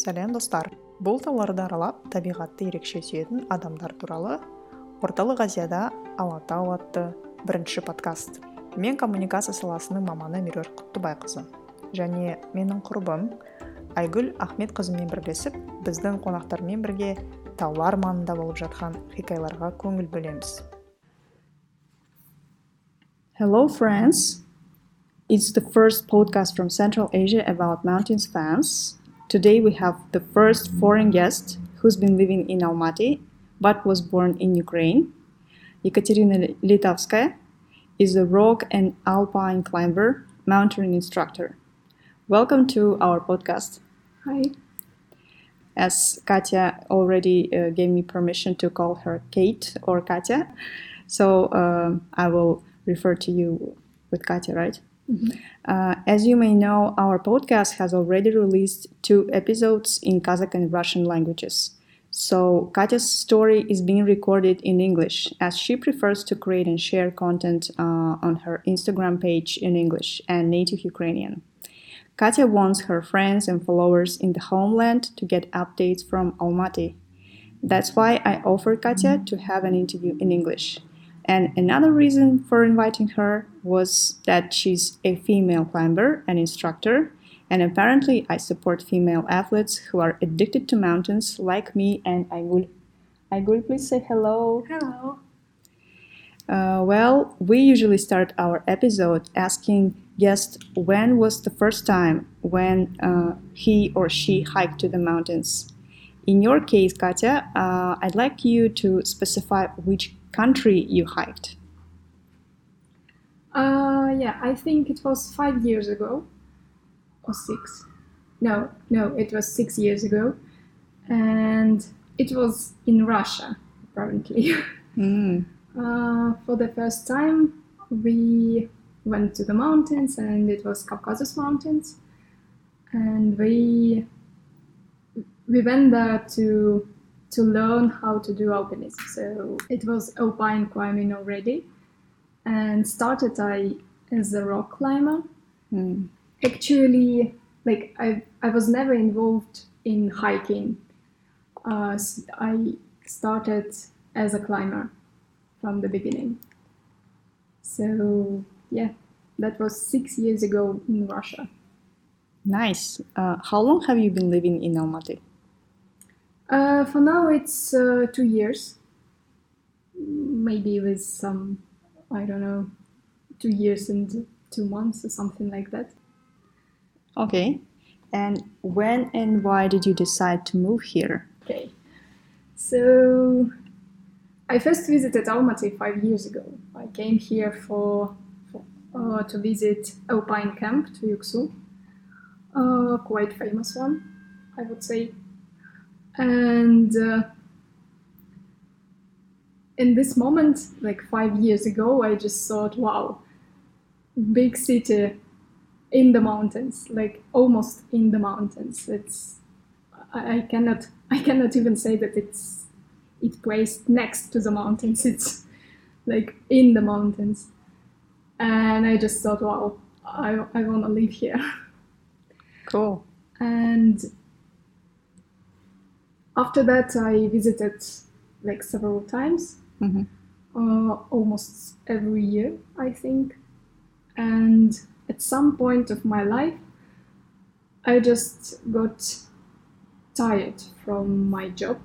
сәлем достар. Бұл тауларды аралап табиғатты ерекше сүйетін адамдар туралы орталық азияда алатау атты бірінші подкаст. Мен коммуникация саласының маманы меруерт құттыбайқызы. Және менің құрбым айгүл ахметқызымен бірлесіп біздің қонақтармен бірге таулар маңында болып жатқан хикаяларға көңіл бөлеміз. Hello friends. It's the first podcast from Central Asia about mountains fans. Today we have the first foreign guest who's been living in Almaty but was born in Ukraine. Ekaterina Letavskaya is a rock and alpine climber, mountaineering instructor. Welcome to our podcast. Hi. As Katya already uh, gave me permission to call her Kate or Katya, so uh, I will refer to you with Katya, right? Uh, as you may know, our podcast has already released two episodes in Kazakh and Russian languages. So, Katya's story is being recorded in English as she prefers to create and share content uh, on her Instagram page in English and native Ukrainian. Katya wants her friends and followers in the homeland to get updates from Almaty. That's why I offered Katya to have an interview in English. And another reason for inviting her was that she's a female climber and instructor, and apparently I support female athletes who are addicted to mountains like me and Aygul. Aygul, please say hello. Hello. Uh, well, we usually start our episode asking guests when was the first time when uh, he or she hiked to the mountains. In your case, Katya, uh, I'd like you to specify which country you hiked? Uh, yeah, I think it was five years ago or six. No, no, it was six years ago. And it was in Russia, apparently. Mm. Uh, for the first time, we went to the mountains, and it was Caucasus Mountains. And we we went there to to learn how to do alpinism. So it was alpine climbing already, and started I as a rock climber. Mm. Actually, like I I was never involved in hiking. Uh, I started as a climber from the beginning. So yeah, that was six years ago in Russia. Nice. Uh, how long have you been living in Almaty? Uh, for now, it's uh, two years. Maybe with some, I don't know, two years and two months or something like that. Okay. And when and why did you decide to move here? Okay. So, I first visited Almaty five years ago. I came here for, for uh, to visit Alpine Camp to Tuyuksu, uh, quite famous one, I would say and uh, in this moment, like five years ago, I just thought, wow, big city in the mountains, like almost in the mountains. It's I, I cannot I cannot even say that it's it placed next to the mountains. It's like in the mountains, and I just thought, wow, I I want to live here. Cool. And after that, I visited like several times, mm-hmm. uh, almost every year, I think. And at some point of my life, I just got tired from my job,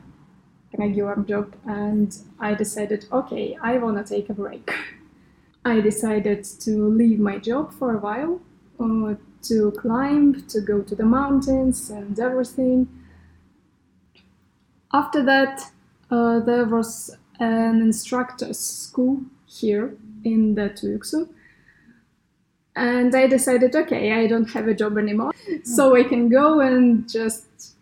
regular job, and I decided, okay, I want to take a break. I decided to leave my job for a while, uh, to climb, to go to the mountains and everything after that, uh, there was an instructor's school here in the Tuyuksu. And I decided, okay, I don't have a job anymore, so I can go and just,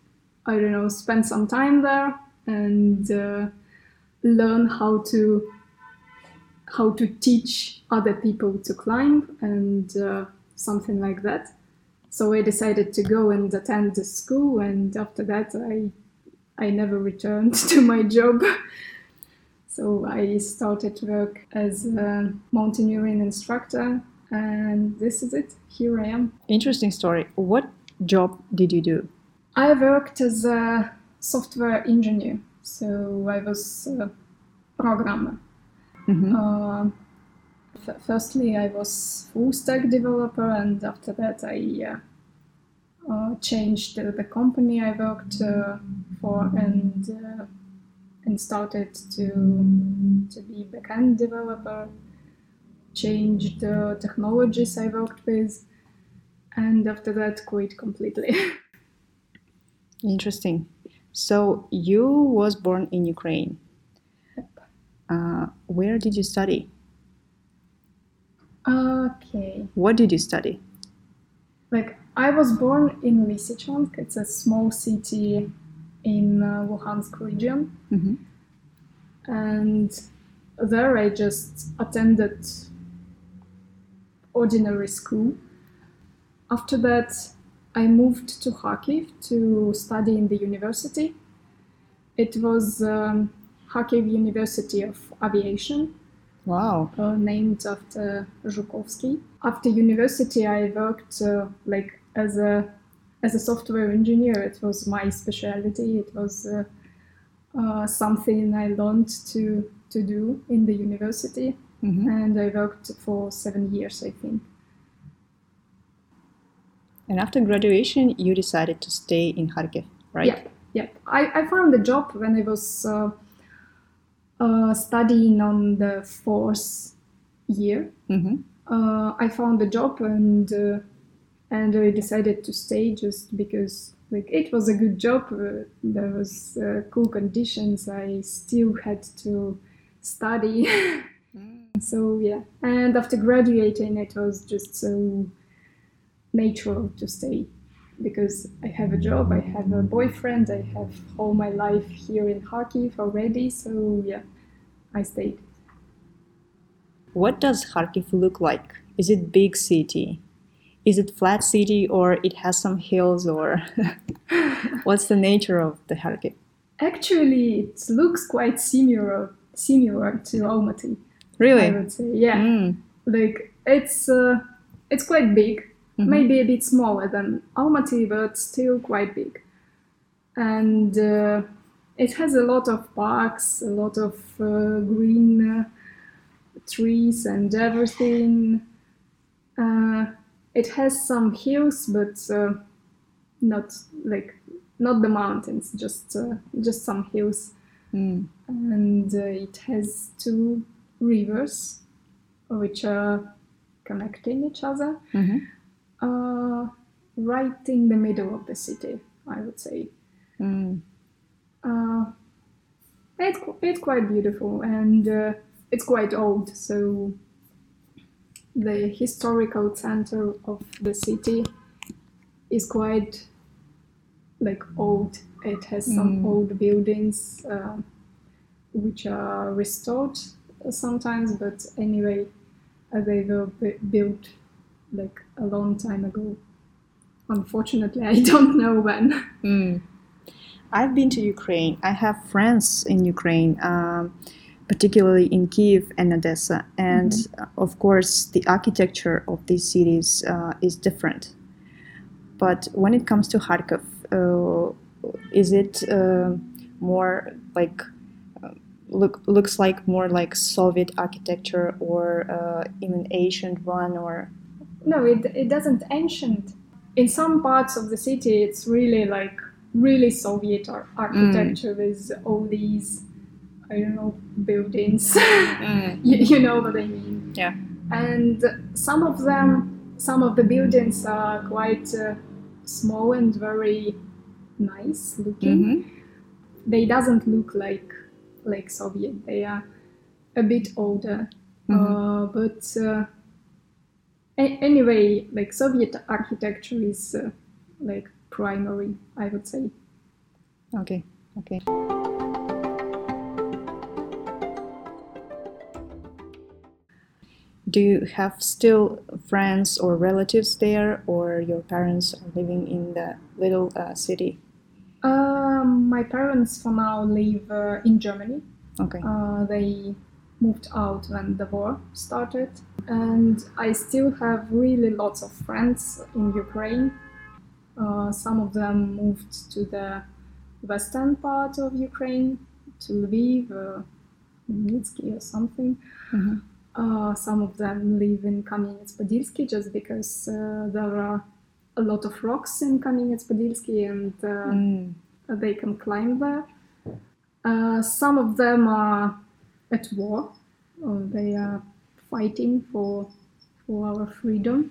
I don't know, spend some time there and uh, learn how to how to teach other people to climb and uh, something like that. So I decided to go and attend the school, and after that, I I never returned to my job. so I started work as a mountaineering instructor, and this is it. Here I am. Interesting story. What job did you do? I worked as a software engineer, so I was a programmer. Mhm. Uh, f- firstly, I was full stack developer, and after that, I uh, uh, changed the company I worked uh, for and uh, and started to to be backend developer. Changed the technologies I worked with, and after that, quit completely. Interesting. So you was born in Ukraine. Uh, where did you study? okay. What did you study? Like I was born in Lysychansk. It's a small city in uh, Luhansk region, Mhm. and there I just attended ordinary school. After that, I moved to Kharkiv to study in the university. It was um, Kharkiv University of Aviation Wow. uh, named after Zhukovsky. After university, I worked uh, like as a as a software engineer. It was my specialty. It was uh, uh, something I learned to to do in the university, Mhm. and I worked for seven years, I think. And after graduation, you decided to stay in Kharkiv, right? Yeah, yeah. I, I found a job when I was uh, uh, studying on the fourth year. hmm uh, I found a job and uh, and I decided to stay just because like it was a good job. Uh, there was uh, cool conditions. I still had to study, so yeah. And after graduating, it was just so natural to stay because I have a job, I have a boyfriend, I have all my life here in Kharkiv already. So yeah, I stayed. What does Kharkiv look like? Is it big city? Is it flat city or it has some hills or what's the nature of the Kharkiv? Actually, it looks quite similar similar to Almaty. I Really? would say, yeah. Mm. Like it's uh, it's quite big, Mhm. maybe a bit smaller than Almaty, but still quite big. And uh, it has a lot of parks, a lot of uh, green uh, trees and everything. It has some hills, but uh, not like not the mountains, just uh, just some hills Mm. and uh, it has two rivers which are connecting each other Mhm. uh, right in the middle of the city i would say Mm. uh, it's, it's quite beautiful and it's quite old so the historical center of the city is quite like old it has some Mm. old buildings uh, which are restored sometimes but anyway uh, they were bu- built like a long time ago unfortunately i don't know when Mm. I've been to Ukraine. I have friends in Ukraine, um, particularly in Kiev and Odessa. And uh, of course, the architecture of these cities uh, is different. But when it comes to Kharkov, uh, is it uh, more like uh, look looks like more like Soviet architecture or uh, even ancient one or No, it, it doesn't ancient. In some parts of the city, it's really like really Soviet ar- architecture with all these, I don't know, buildings. you, you know what I mean? Yeah. And some of them, some of the buildings are quite uh, small and very nice looking. Mhm. They doesn't look like like Soviet. They are a bit older. Mhm. Uh, but uh, a- anyway, like Soviet architecture is uh, like primary, I would say. Okay, okay. Do you have still friends or relatives there, or your parents are living in the little uh, city? Um, my parents for now live uh, in Germany. Okay. Uh, they moved out when the war started, and I still have really lots of friends in Ukraine. Uh, some of them moved to the western part of Ukraine, to Lviv, uh, Nitsky or something. Mhm. Uh, some of them live in Kamenets-Podilsky just because uh, there are a lot of rocks in Kamenets-Podilsky and uh, Mm. they can climb there. Uh, some of them are at war, or they are fighting for for our freedom.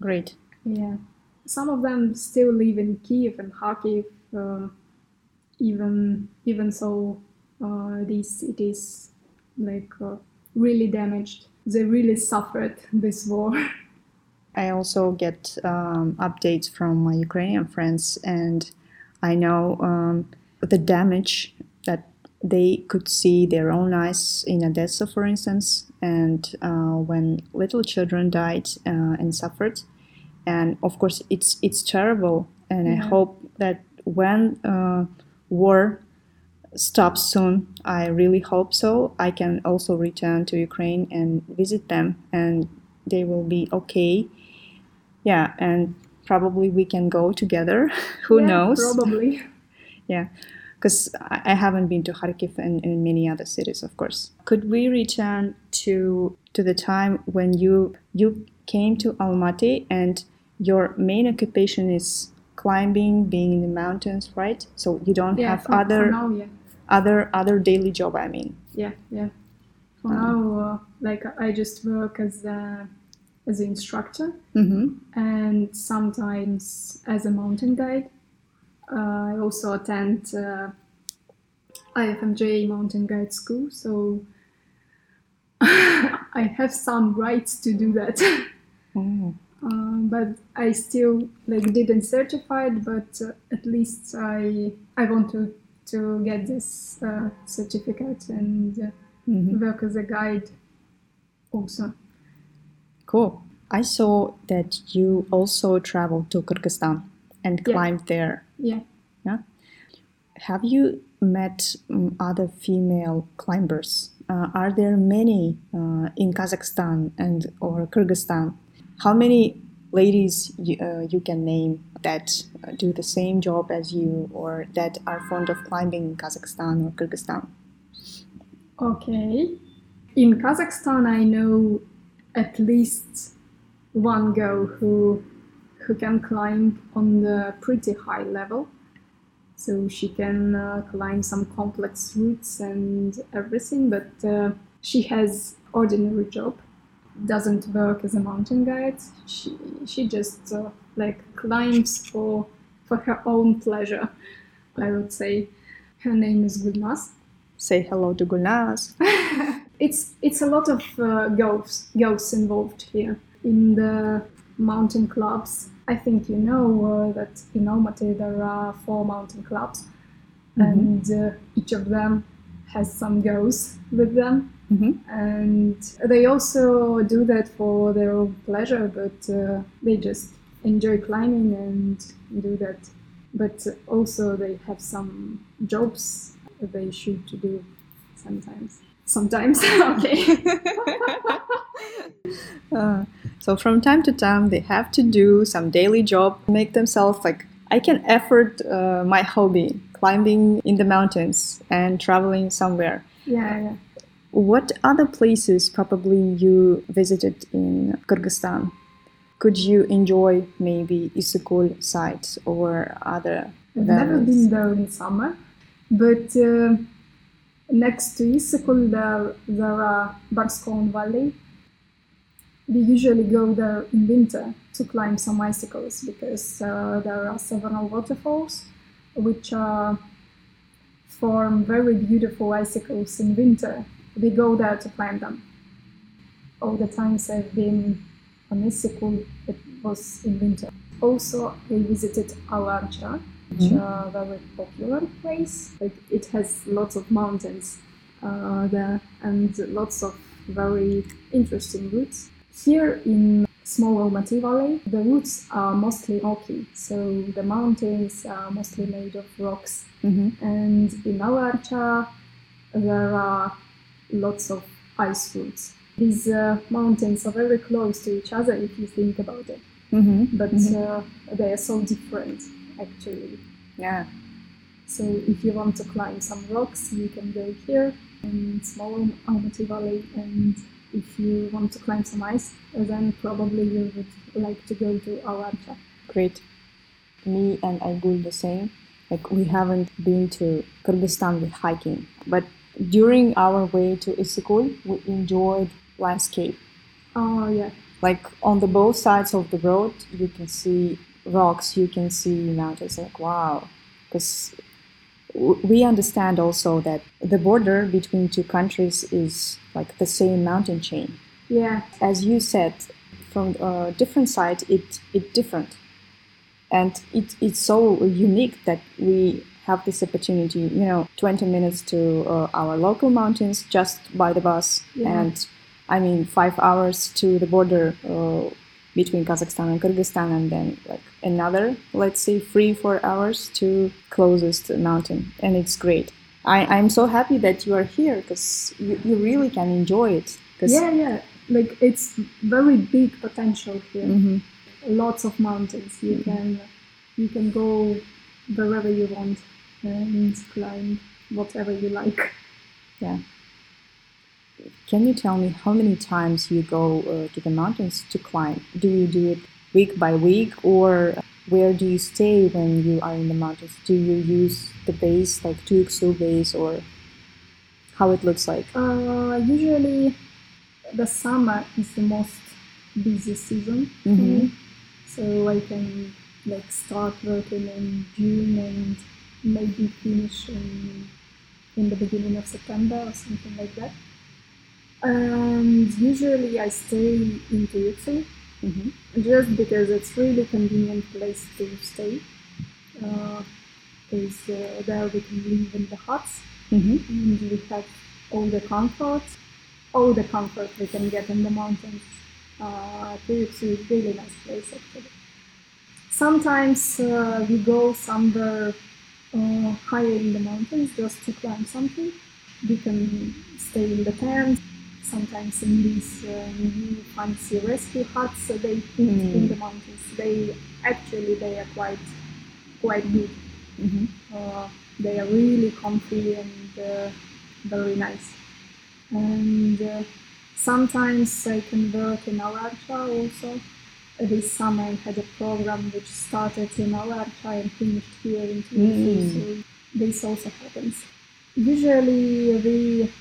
Great. Yeah, some of them still live in Kiev and Kharkiv, uh, even even so uh, these cities like uh, really damaged. They really suffered this war. I also get um, updates from my Ukrainian friends, and I know um, the damage that they could see their own eyes in Odessa, for instance, and uh, when little children died uh, and suffered. And of course, it's it's terrible, and I hope that when uh, war stops soon, I really hope so. I can also return to Ukraine and visit them, and they will be okay. Yeah, and probably we can go together. Who Yeah, knows? Probably. Yeah, because I I haven't been to Kharkiv and, and many other cities, of course. Could we return to to the time when you you came to Almaty and your main occupation is climbing, being in the mountains, right? So you don't Yeah, have for, other for now, yeah. Other other daily job. I mean, Yeah, yeah. For Um, now, uh, like I just work as a as an instructor mm-hmm. and sometimes as a mountain guide. Uh, I also attend uh, IFMJ mountain guide school, so I have some rights to do that. Uh, but I still like didn't certify it, but uh, at least I I want to to get this uh, certificate and uh, mhm. work as a guide also. cool. I saw that you also traveled to Kyrgyzstan and Yeah. climbed there. Yeah. Have you met um, other female climbers? Uh, are there many uh, in Kazakhstan and or Kyrgyzstan? How many ladies you, uh, you can name that uh, do the same job as you or that are fond of climbing in Kazakhstan or Kyrgyzstan? Okay. In Kazakhstan, I know at least one girl who who can climb on the pretty high level. So she can uh, climb some complex routes and everything, but uh, she has ordinary job. Doesn't work as a mountain guide. She she just uh, like climbs for for her own pleasure. I would say. Her name is Gulnaz. Say hello to Gulnaz. it's it's a lot of uh, girls girls involved here in the mountain clubs. I think you know uh, that in Almaty there are four mountain clubs, and uh, each of them has some girls with them, Mhm. and they also do that for their own pleasure, but uh, they just enjoy climbing and do that. But also they have some jobs they should to do sometimes. Sometimes, okay. Uh, so from time to time, they have to do some daily job, make themselves like I can effort uh, my hobby, climbing in the mountains and traveling somewhere. yeah, yeah. What other places probably you visited in Kyrgyzstan? Could you enjoy maybe Issyk-Kul sites or other? I've never been there in summer, but uh, next to Issyk-Kul there, there are Barskoon Valley. We usually go there in winter to climb some icicles because uh, there are several waterfalls which uh, form very beautiful icicles in winter. We go there to climb them. All the times I've been on Issyk-Kul, it was in winter. Also, we visited Alarcha, which Mhm. a very popular place. Like it has lots of mountains uh, there and lots of very interesting routes. Here in small Almaty Valley, the routes are mostly rocky, so the mountains are mostly made of rocks. Mhm. And in Alarcha, there are lots of ice routes. These uh, mountains are very close to each other if you think about it. Mm-hmm. but Mhm. uh, they are so different actually. Yeah. So if you want to climb some rocks, you can go here in small Almaty Valley, and if you want to climb some ice, then probably you would like to go to Alarcha. Great. Me and Aygul the same. Like we haven't been to Kyrgyzstan with hiking, but during our way to Issyk-Kul, we enjoyed landscape. Oh yeah, Like on the both sides of the road, you can see rocks, you can see mountains. Like wow, because we understand also that the border between two countries is like the same mountain chain. yeah, as you said, from a different side, it it different, and it it's so unique that we have this opportunity. You know, twenty minutes to uh, our local mountains just by the bus, Yeah. and I mean five hours to the border uh, between Kazakhstan and Kyrgyzstan, and then like another, let's say, three four hours to closest mountain, and it's great. I, I'm so happy that you are here because you, you really can enjoy it. 'cause- yeah, yeah. Like it's very big potential here. Mhm. Lots of mountains. You can you can go wherever you want and climb whatever you like. Yeah. Can you tell me how many times you go uh, to the mountains to climb? Do you do it week by week, or where do you stay when you are in the mountains? Do you use the base like Tuyuksu base, or how it looks like? Uh, usually, the summer is the most busy season for Mhm. me. So I can like start working in June and maybe finish in in the beginning of September or something like that. And usually I stay in Tuyuksu hmm just because it's really convenient place to stay. Because uh, there we can live in the huts hmm and we have all the comfort, all the comfort we can get in the mountains. Uh, Tuyuksu is really nice place actually. Sometimes uh, we go somewhere uh, higher in the mountains just to climb something. We can stay in the tent. Sometimes in these uh, new fancy rescue huts, so they eat Mm. in the mountains. They actually they are quite quite good. hmm Uh, they are really comfy and uh, very nice. And uh, sometimes I can work in Alarcha also. This summer I had a program which started in Alarcha and finished here in Tuyuksu, Mm. so this also happens. Usually we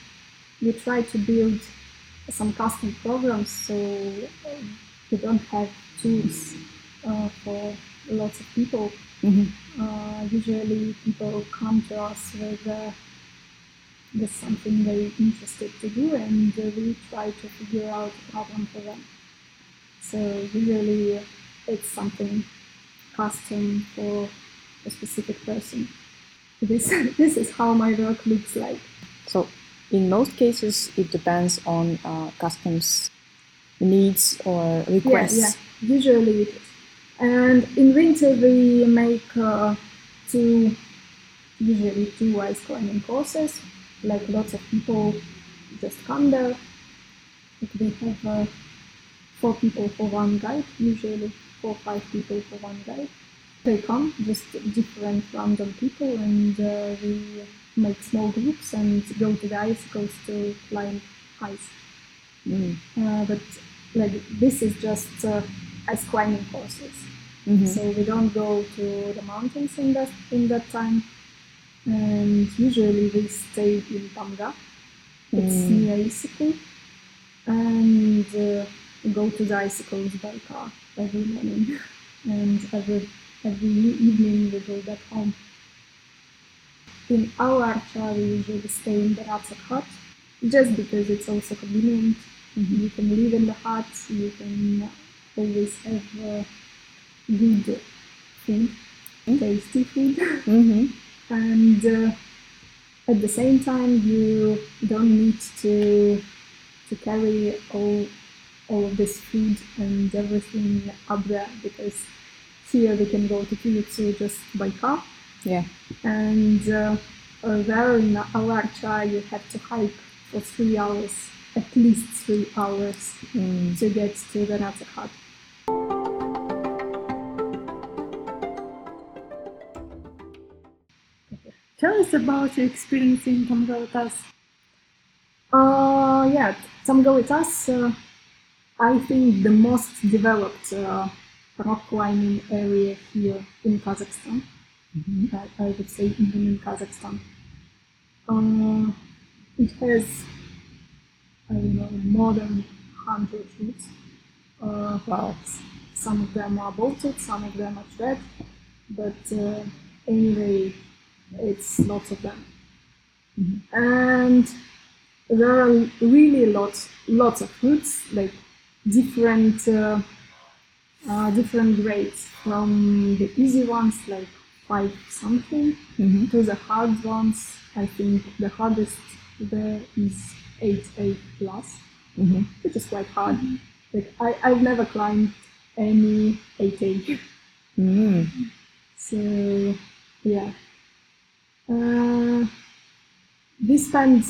we try to build some custom programs so uh, we don't have tools uh, for lots of people hmm uh, usually people come to us with, uh, with something they're interested to do and uh, we try to figure out a problem for them. So usually it's something custom for a specific person. This, this is how my work looks like. So, in most cases, it depends on uh, customs needs or requests. Yeah, yeah, usually it is. And in winter we make uh, two, usually two ice climbing courses. Like lots of people just come there. Like we have uh, four people for one guide, usually four or five people for one guide. They come, just different random people, and uh, we make small groups and go to the ice, icicles to climb ice. Mm. Uh, but like this is just uh, ice climbing courses. Mhm. So we don't go to the mountains in that in that time. And usually we stay in Tamga. It's Mm. near Issyk-Kul. And uh, go to the icicles by car every morning. and every every evening we go back home. In Alarcha we usually stay in the Ratsek hut just because it's also convenient. Mhm. You can live in the hut, you can always have uh, good food, tasty food, Mhm. and uh, at the same time you don't need to to carry all all of this food and everything up there because here we can go to Tuyuksu just by car. Yeah. And uh, there in Alarcha you have to hike for three hours, at least three hours mm. to get to the Nata hut. Tell us about your experience in Tamgaly-Tas. Uh, yeah, Tamgaly-Tas uh, I think the most developed uh, rock climbing area here in Kazakhstan. Mhm. I, I would say even in Kazakhstan. Uh, it has, I don't know, more than 100 routes. Uh, Wow. some of them are bolted, some of them are thread, but uh, anyway, it's lots of them. Mhm. And there are really lots, lots of routes, like different, uh, uh, different grades from the easy ones, like five something, Mhm. to the hard ones. I think the hardest there is eight eight plus Mhm. which is quite hard. Like I, I've never climbed any 8A. Mm. So yeah. Uh, we spent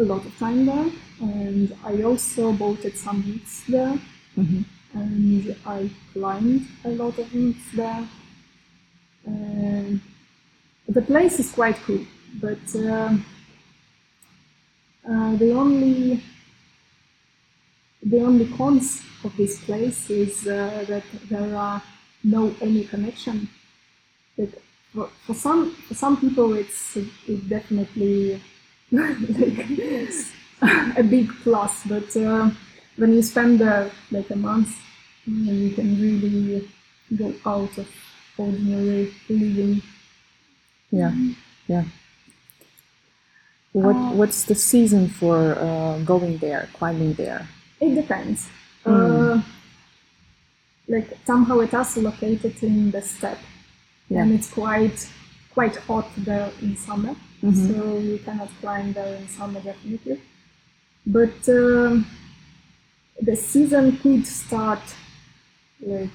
a lot of time there and I also bolted some routes there Mhm. and I climbed a lot of routes there. The place is quite cool, but um uh, the only the only cons of this place is uh, that there are no any connection. Like for, for some for some people, it's it definitely a big plus. But uh, when you spend there like a month, you can really go out of ordinary living. Yeah. Yeah. What Uh, What's the season for uh, going there, climbing there? It depends. Uh, like somehow it is located in the steppe, Yeah. and it's quite quite hot there in summer, Mhm. so you cannot climb there in summer definitely. But um, the season could start like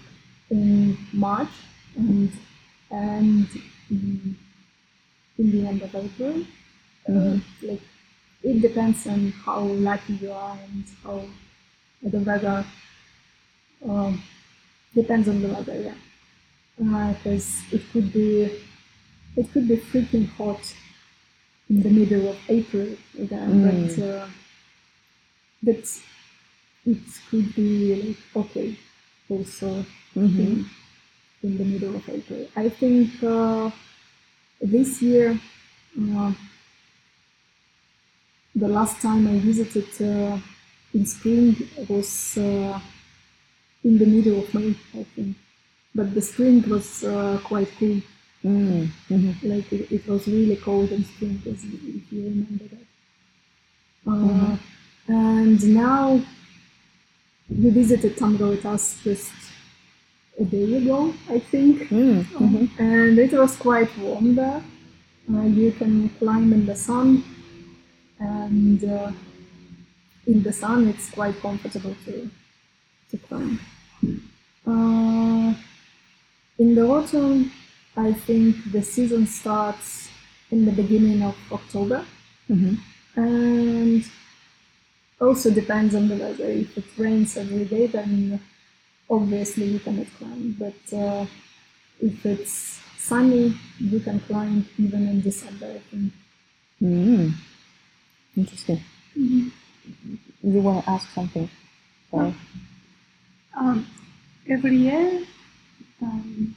in March and and in, in the end of April. Uh, Mhm. like it depends on how lucky you are and how the weather um, depends on the weather, yeah. Because it could be it could be freaking hot in the middle of April again, Mm. but uh, but it could be like okay also Mhm. in, in the middle of April. I think uh, this year, uh, the last time I visited uh, in spring was uh, in the middle of May, I think. But the spring was uh, quite cool. Mm. Mhm. Like it, it was really cold in spring, if you remember that. Uh, And now we visited Tamgaly-Tas just a day ago, I think. Mm. Mhm. and it was quite warm there. Uh, you can climb in the sun, and uh, in the sun it's quite comfortable to to climb. Uh, in the autumn, I think the season starts in the beginning of October, Mhm. and also depends on the weather. If it rains every day, then obviously you cannot climb. But uh, if it's sunny, you can climb even in December. I think. Mm. Interesting. You want to ask something? Sorry. Um, every year, um,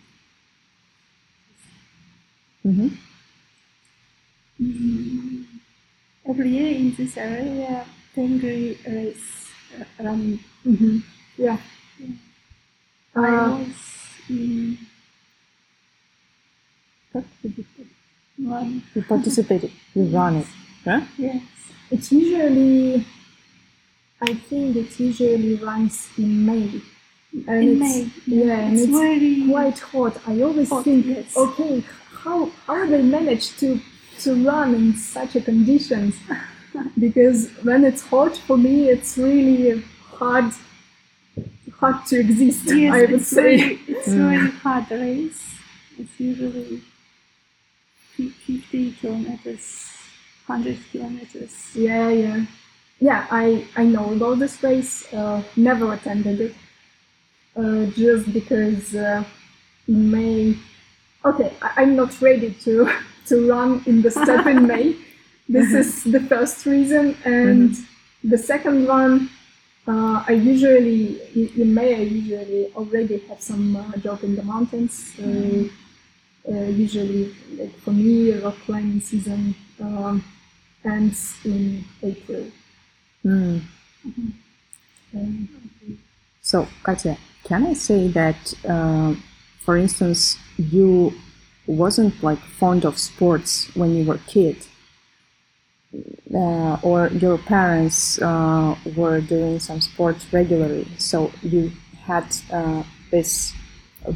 Mm-hmm. Mm. Every year in this area, penguin race around. Mm-hmm. Yeah. Ah. I was in. Run. You participated. you run it, huh? Yes. It's usually. I think it usually runs in May. And in May. Yeah, and it's, it's very quite hot. I always hot, think, yes. okay, how are they managed to to run in such a conditions? because when it's hot, for me, it's really hard hard to exist. yes, I would it's say. very, it's Mm. very hard race. It's usually fif- 50 kilometers, 100 kilometers. Yeah, yeah, yeah. I I know about this race. Uh, never attended it. Uh, just because uh, in May. Okay, I, I'm not ready to to run in the step in May. This is the first reason, and the second one, uh, I usually in- May I usually already have some uh, job in the mountains. So, uh, usually, like for me, rock climbing season um, ends in April. Mm. Um, So, Katya, can I say that, uh, for instance, you wasn't like fond of sports when you were kid, uh, or your parents uh, were doing some sports regularly, so you had uh, this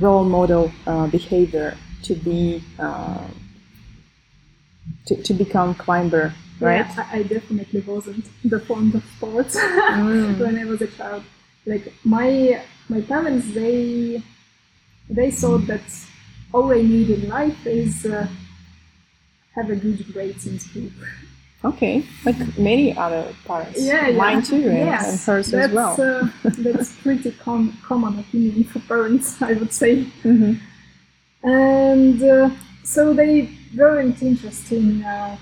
role model uh, behavior to be uh, to, to become climber, right? Yeah, I, I definitely wasn't the fond of sports Mm. when I was a child. Like my my parents, they they thought that all they need in life is uh, have a good grades in school. Okay, like many other parents. Yeah, yeah. Mine too, and, Yes, and hers that's, as well. uh, that's pretty com- common opinion for parents, I would say. hmm and uh, so they weren't interested in, uh,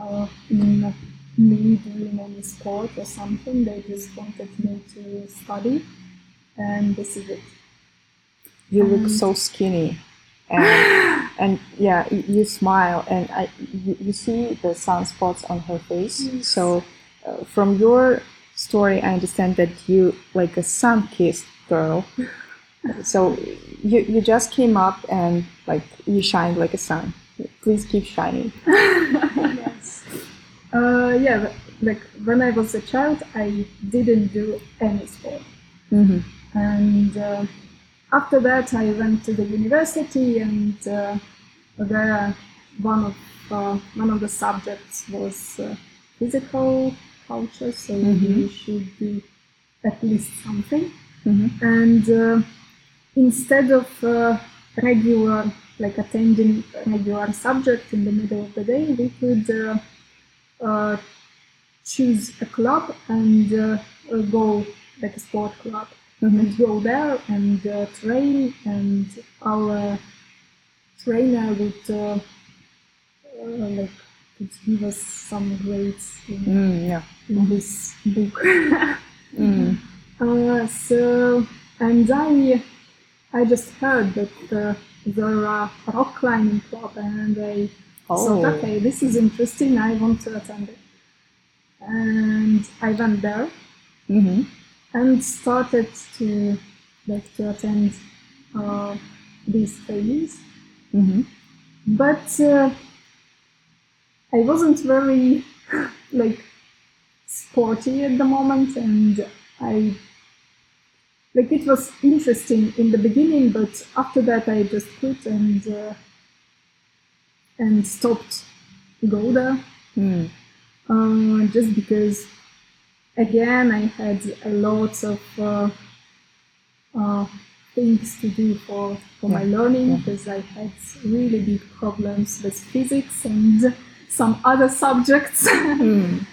uh, in me doing any sport or something. They just wanted me to study, and this is it. You look Um, so skinny, and, and yeah, y- you smile, and I, you, you see the sunspots on her face. Yes. So, uh, from your story, I understand that you like a sun-kissed girl. so, you you just came up and like you shined like a sun. Please keep shining. yes. Uh, yeah, like when I was a child, I didn't do any sport. Mm-hmm. and uh, after that I went to the university and uh, there one of uh, one of the subjects was uh, physical culture so Mhm. you should do at least something Mm-hmm. and uh, instead of uh, regular like attending regular subject in the middle of the day we could uh, uh, choose a club and uh, uh, go like a sport club Mm-hmm. and go there and uh, train and our trainer would uh, uh, like could give us some grades in, Mm, yeah. in this book Mm. uh, so and I I just heard that uh, there are rock climbing club and I Oh. thought okay this is interesting I want to attend it and I went there Mm-hmm. And started to like to attend uh, these trainings. Mm-hmm. But uh, I wasn't very like sporty at the moment, and I like it was interesting in the beginning, but after that I just quit and uh, and stopped to go there Mm. uh, just because again I had a lot of uh, uh, things to do for, for my Yeah, learning yeah. because I had really big problems with physics and some other subjects. Mm.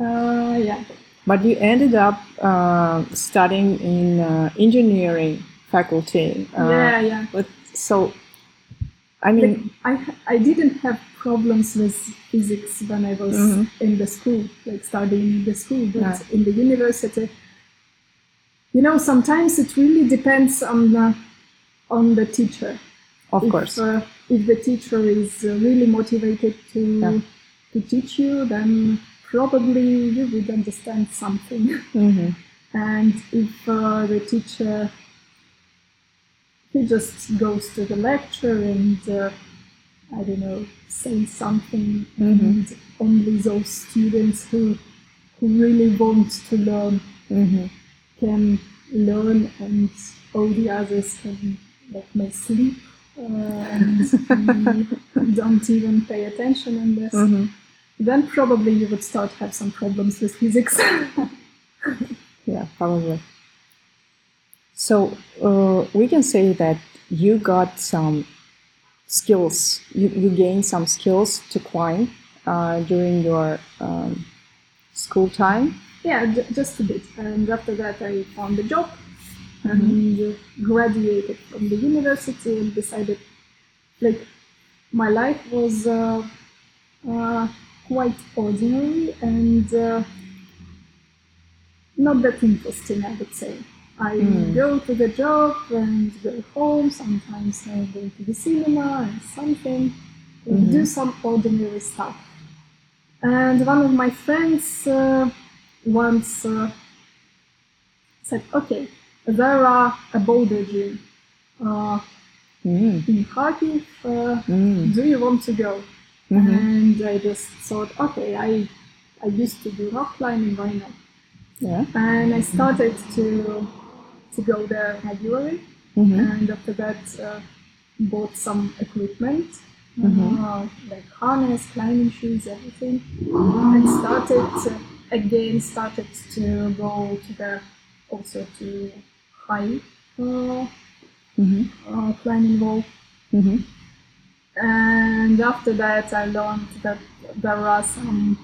uh, yeah, But you ended up uh, studying in uh, engineering faculty. Uh, yeah, yeah. But so, I mean, I I didn't have problems with physics when I was Mhm. in the school, like studying in the school, but Yeah. in the university, you know, sometimes it really depends on the on the teacher. of if, course. uh, if the teacher is really motivated to Yeah. to teach you, then probably you would understand something. hmm And if uh, the teacher he just goes to the lecture and uh, I don't know say something, Mhm. and only those students who who really want to learn hmm can learn, and all the others can like may sleep uh, and don't even pay attention on this. hmm Then probably you would start have some problems with physics. Yeah, probably. So uh, we can say that you got some skills. You, you gained some skills to climb uh, during your um, school time. Yeah, j- just a bit. And after that, I found a job and uh, graduated from the university and decided, like, my life was uh, uh, quite ordinary and uh, not that interesting, I would say. I Mm. go to the job and go home. Sometimes I go to the cinema and something, and do some ordinary stuff. And one of my friends uh, once uh, said, "Okay, there are a boulder gym uh, Mm. in Kharkiv. Mm. do you want to go?" Mhm. And I just thought, "Okay, I I used to do rock climbing. Why not?" Yeah. And I started to to go there regularly. Mhm. And after that, uh, bought some equipment, Mhm. uh, like harness, climbing shoes, everything. And started uh, again started to go to the also to high uh, Mhm. uh, climbing wall. Mhm. And after that, I learned that there are some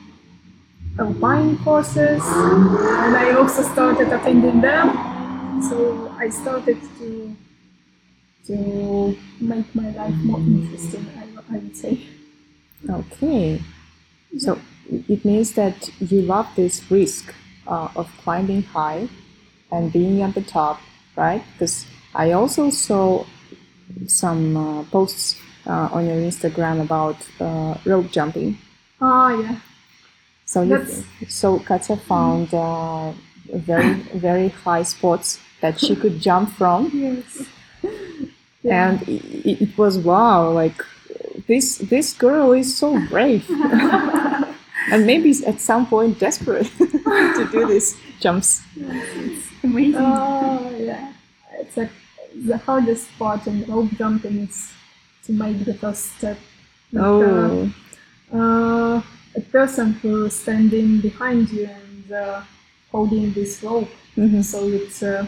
alpine courses, and I also started attending them. So I started to to make my life more interesting. I, I would say. Okay. So it means that you love this risk uh, of climbing high and being at the top, right? Because I also saw some uh, posts uh, on your Instagram about uh, rope jumping. Ah, yeah. So you, so Katya found uh, very very high spots that she could jump from, Yes. and it, it was wow! Like this this girl is so brave, and maybe at some point desperate to do these jumps. Amazing. Oh, yeah. It's like the hardest part in rope jumping is to make the first step. Like, Oh, uh, uh, a person who is standing behind you and uh, holding this rope Mhm. so it's uh,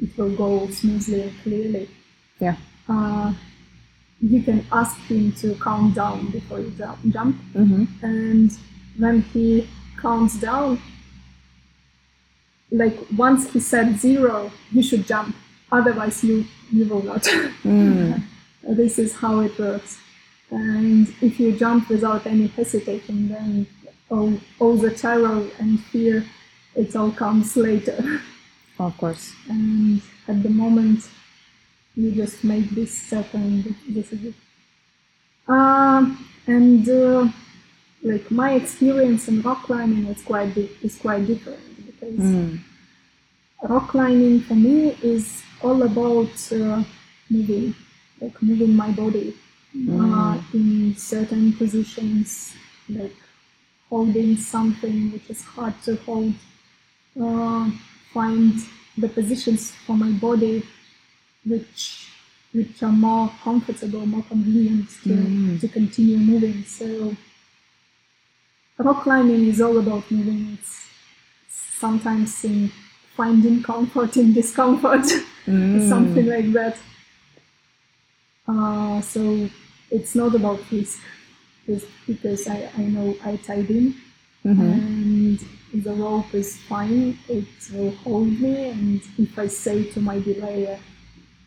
it will go smoothly and clearly. yeah. Uh, you can ask him to count down before you jump, jump hmm and when he counts down, like once he said zero, you should jump. Otherwise, you you will not. Mm. this is how it works. And if you jump without any hesitation, then all, all the terror and fear, it all comes later. Of course. and at the moment, you just make this step and this is it. Um, and uh, like my experience in rock climbing is quite is quite different because Mm. rock climbing for me is all about uh, moving, like moving my body uh, in certain positions, like holding something which is hard to hold, uh, find the positions for my body which which are more comfortable, more convenient to, Mm. to continue moving. So rock climbing is all about moving. It's sometimes in finding comfort in discomfort, Mm. something like that. Uh, so it's not about risk, because I, I know I tied in Mhm. And the rope is fine, it will hold me, and if I say to my belayer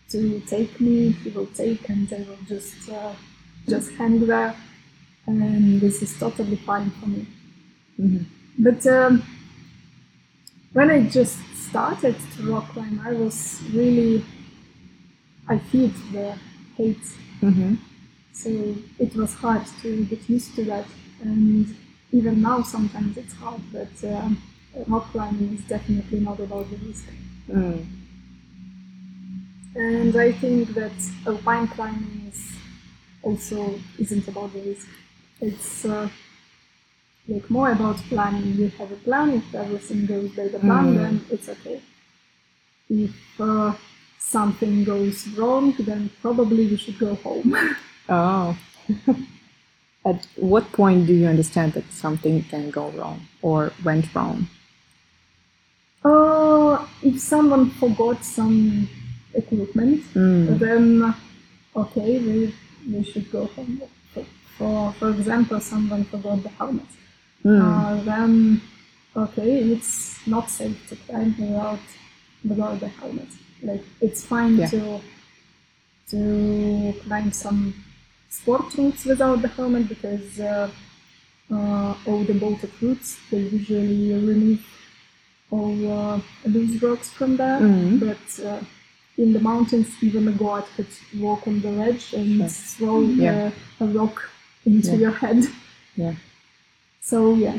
to take me, he will take, and I will just uh, just hang there, and this is totally fine for me. Mhm. But um, when I just started to rock climb, I was really I feel the hate Mhm. so it was hard to get used to that, and even now sometimes it's hard. But um, rock climbing is definitely not about the risk. Mm. And I think that alpine climbing is also isn't about the risk. It's uh, like more about planning. You have a plan. If everything goes by the plan, Mm. then it's okay. If uh, something goes wrong, then probably you should go home. Oh. At what point do you understand that something can go wrong or went wrong? Uh, if someone forgot some equipment, Mm. then okay, we, we should go home. For, for, example, someone forgot the helmet. Mm. Uh, then okay, it's not safe to climb without without the helmet. Like it's fine Yeah. to to climb some sport routes without the helmet because uh, uh, all the bolted routes they usually remove all uh, loose rocks from there. Mhm. But uh, in the mountains, even a god could walk on the ledge and Sure. throw Yeah. uh, a rock into Yeah. your head. Yeah. So yeah.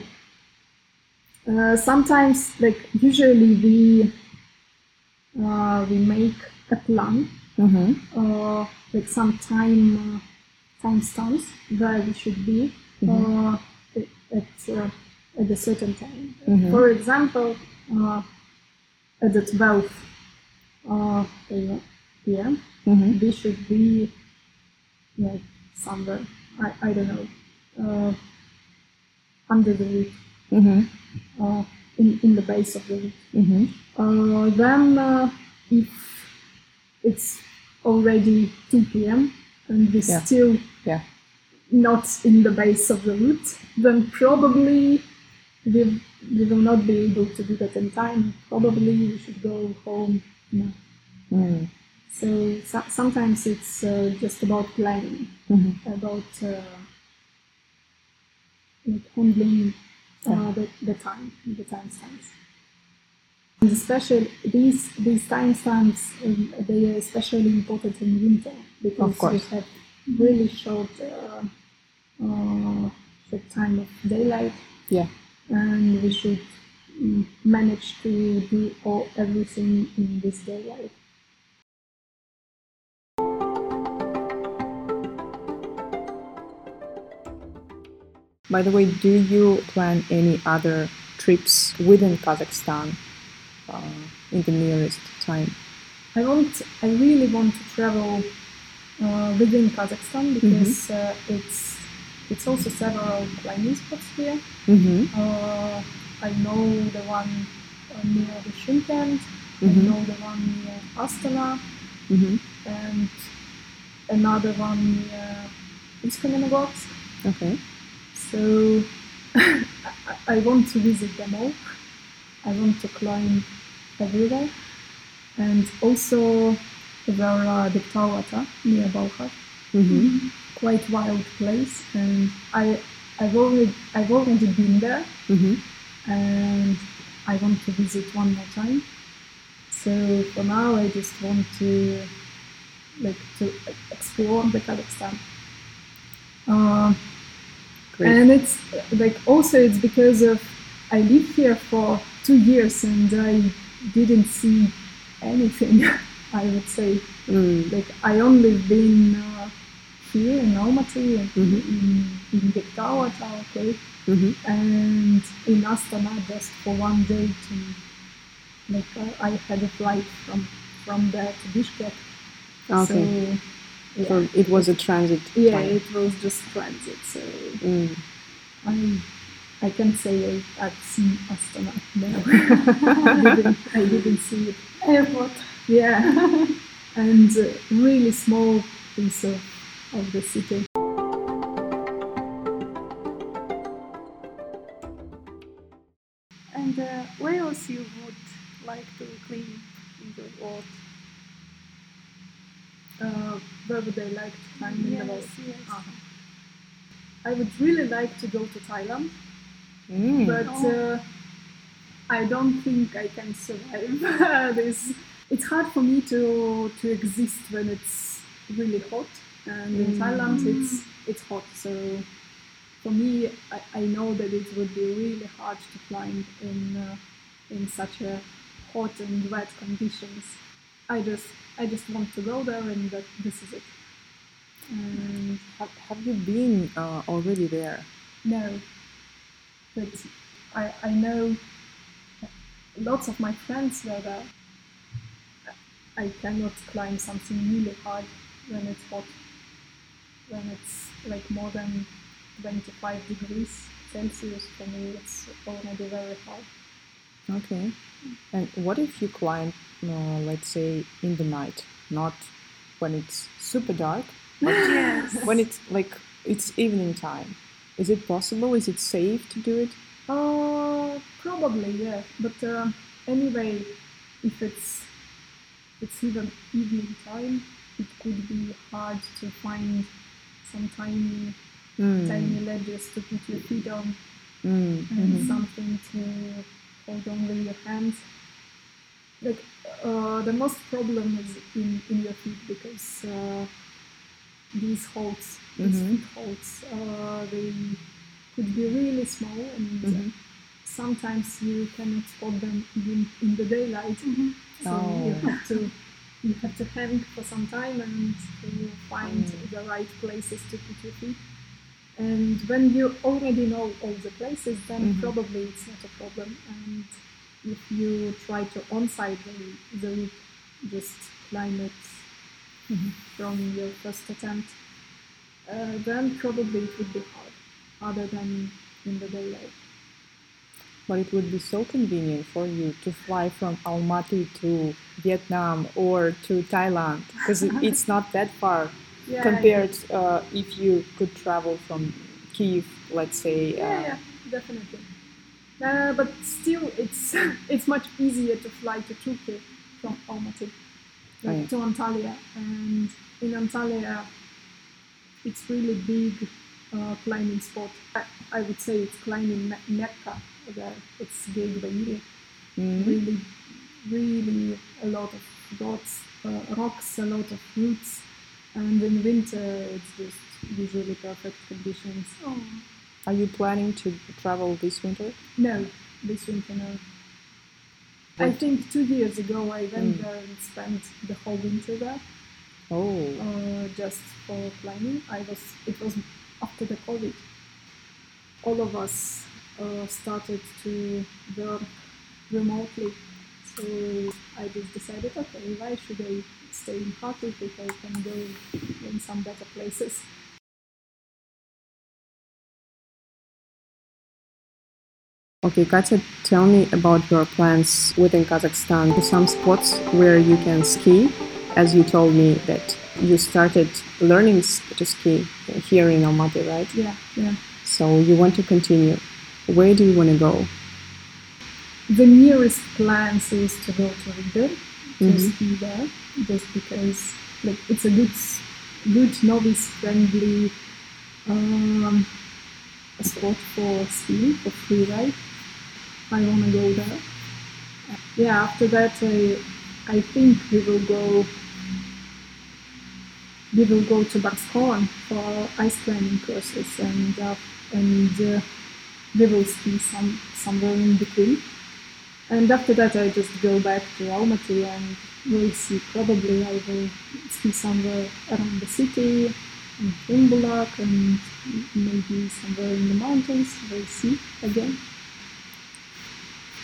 Uh, sometimes, like usually, we uh, we make a plan, Mm-hmm. uh, like some time uh, time stamps where we should be uh, at at, uh, at a certain time. Mhm. For example, uh, at the 12 uh, p.m. Mm-hmm. we should be like somewhere I, I don't know uh, under the roof Mm-hmm. uh, in, in the base of the roof Mm-hmm. uh, then uh, if it's already 2 p.m. and we're Yeah. still Yeah. not in the base of the route then probably we, we will not be able to do that in time probably we should go home now. Mm. So, so sometimes it's uh, just about planning, Mm-hmm. about uh, like handling uh, the, the time, the timestamps. And especially these these timestamps, um, they are especially important in winter because we have really short uh, uh, short time of daylight, Yeah. and we should mm, manage to do all everything in this daylight. By the way, do you plan any other trips within Kazakhstan in the nearest time? I want, I really want to travel uh, within Kazakhstan because uh, it's it's also several climbing spots here. Mm-hmm. Uh, I know the one uh, near the Shymkent, I Mhm. know the one near Astana, Mm-hmm. and another one near Ust-Kamenogorsk. Okay. So I, I want to visit them all. I want to climb everywhere. And also there are the Tawata near Balkar, Mm-hmm. quite wild place. And I I've already I've already been there Mm-hmm. and I want to visit one more time. So for now I just want to like to explore the Kazakhstan. Uh, and it's like also it's because of I lived here for two years and I didn't see anything. I would say Mm. like I only been uh, here in Almaty and Mhm. in in Gektao, okay, Mm-hmm. and in Astana just for one day to like uh, I had a flight from from there to Bishkek. Okay. So yeah, it was a transit. yeah, it was just transit. So Mm. I I can say I, I've seen Astana. No, I, didn't, I didn't see it. Airport. Yeah, and uh, really small piece of, of the city. And uh, where else you would like to clean in the world? Uh, where would I like to climb in the Yes, world? yes. Uh-huh. I would really like to go to Thailand, Mm. but uh, I don't think I can survive this. It's hard for me to to exist when it's really hot, and in Mm. Thailand it's it's hot. So for me, I, I know that it would be really hard to climb in uh, in such a hot and wet conditions. I just I just want to go there, and that this is it. And Have, have you been uh, already there? no, but I, I know lots of my friends were there. I cannot climb something really hard when it's hot, when it's like more than 25 degrees Celsius. For me, it's already very hard. Okay. And what if you climb, uh, let's say, in the night, not when it's super dark, but Yes. when it's like it's evening time? Is it possible? Is it safe to do it? Uh, probably yeah. But uh, anyway, if it's it's even evening time, it could be hard to find some tiny Mm. tiny ledges to put your feet on Mm. and Mhm. something to hold on with your hands. Like uh, the most problem is in, in your feet because uh, these holds, these Mhm. feet holds, uh, they could be really small and Mhm. sometimes you cannot spot them even in the daylight. So you Oh. have to you have to hang for some time and to find Mm. the right places to put your feet. And when you already know all the places, then Mhm. probably it's not a problem. And if you try to on-site the, the loop, just climb it Mhm. from your first attempt, uh, then probably it would be hard, other than in the daylight. But it would be so convenient for you to fly from Almaty to Vietnam or to Thailand because it's not that far Yeah, compared uh, if you could travel from Kiev, let's say. Yeah, uh, yeah, definitely. Uh, but still, it's it's much easier to fly to Turkey from Almaty Oh, yeah. to Antalya, and in Antalya, it's really big uh, climbing spot. I, I would say it's climbing me- mecca. There, it's Geg Bahiri. mhm. Really, really a lot of dots, uh, rocks, a lot of roots, and in winter it's just usually perfect conditions. Are you planning to travel this winter? No, this winter no. I think two years ago I went Mm. there and spent the whole winter there, Oh, uh, just for climbing. I was it was after the COVID. All of us uh, started to work remotely, so I just decided, okay, why should I stay in Kharkiv if I can go in some better places? okay, Katya, tell me about your plans within Kazakhstan. Some spots where you can ski, as you told me that you started learning to ski here in Almaty, right? Yeah, yeah. So you want to continue. Where do you want to go? The nearest plans is to go to Ridder to Mhm. ski there, just because like it's a good, good novice friendly um, spot for skiing for free ride. I want to go there. Yeah, after that I, I think we will go. We will go to Barskoon for ice climbing courses and uh, and uh, we will ski some somewhere in between. And after that, I just go back to Almaty and we'll see. Probably I will ski somewhere around the city, in Shymbulak, and maybe somewhere in the mountains. We'll see again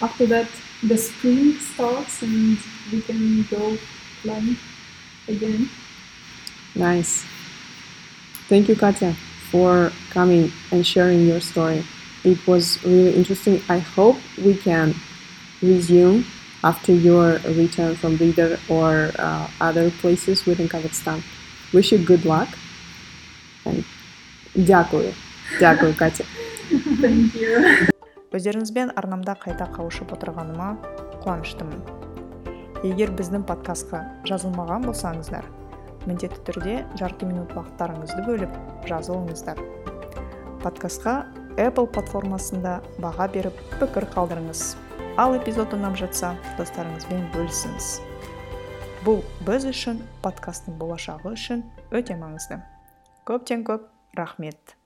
after that the spring starts and we can go flying again. Nice. Thank you, Katya, for coming and sharing your story. It was really interesting. I hope we can resume after your return from Ridder or uh, other places within Kazakhstan. Wish you good luck. And дякую. Дякую, Катя. Thank you. Өздеріңізбен арнамда қайта қауышып отырғаныма қуаныштымын. Егер біздің подкастқа жазылмаған болсаңыздар міндетті түрде жарты минут уақыттарыңызды бөліп жазылыңыздар. Подкастқа apple платформасында баға беріп пікір қалдырыңыз. Ал эпизод ұнап жатса достарыңызбен бөлісіңіз. Бұл біз үшін подкасттың болашағы үшін өте маңызды. Көптен көп рахмет.